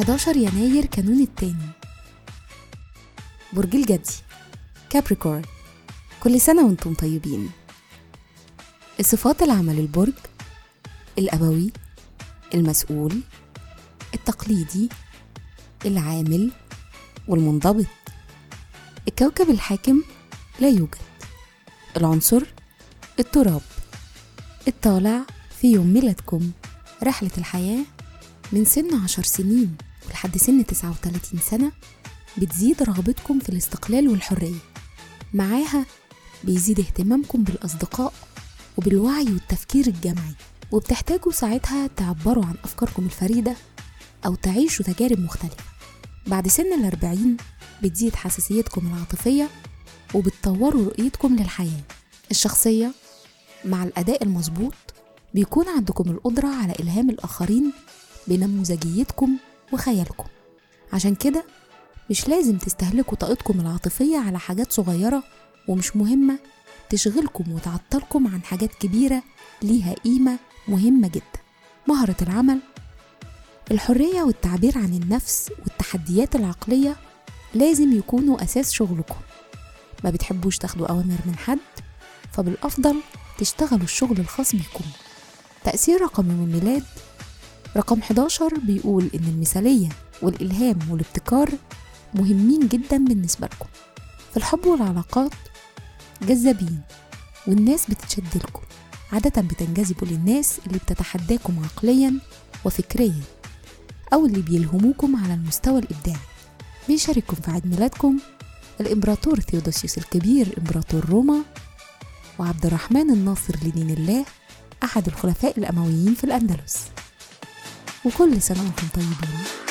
11 يناير كانون التاني. برج الجدي كابريكورن كل سنة وأنتم طيبين. الصفات العمل البرج الأبوي المسؤول التقليدي العامل والمنضبط. الكوكب الحاكم لا يوجد. العنصر التراب. الطالع في يوم ميلادكم. رحلة الحياة من سن عشر سنين ولحد سن تسعة وتلاتين سنة بتزيد رغبتكم في الاستقلال والحرية. معاها بيزيد اهتمامكم بالأصدقاء وبالوعي والتفكير الجمعي وبتحتاجوا ساعتها تعبروا عن أفكاركم الفريدة أو تعيشوا تجارب مختلفة. بعد سن الأربعين بتزيد حساسيتكم العاطفية وبتطوروا رؤيتكم للحياة الشخصية مع الأداء المظبوط بيكون عندكم القدرة على إلهام الآخرين بنموذجيتكم وخيالكم. عشان كده مش لازم تستهلكوا طاقتكم العاطفية على حاجات صغيرة ومش مهمة تشغلكم وتعطلكم عن حاجات كبيرة ليها قيمة مهمة جدا. مهرة العمل الحرية والتعبير عن النفس والتحديات العقلية لازم يكونوا أساس شغلكم. ما بتحبوش تاخدوا أوامر من حد فبالأفضل تشتغلوا الشغل الخاص بيكم تأثير رقم الميلاد. رقم 11 بيقول إن المثالية والإلهام والابتكار مهمين جدا بالنسبة لكم. في الحب والعلاقات جذابين والناس بتتشد لكم عادة بتنجذبوا للناس اللي بتتحداكم عقليا وفكريا أو اللي بيلهموكم على المستوى الإبداعي. بيشارككم في عيد ميلادكم. الإمبراطور ثيودوسيوس الكبير إمبراطور روما وعبد الرحمن الناصر لدين الله أحد الخلفاء الأمويين في الأندلس. وكل سنة وأنتم طيبين.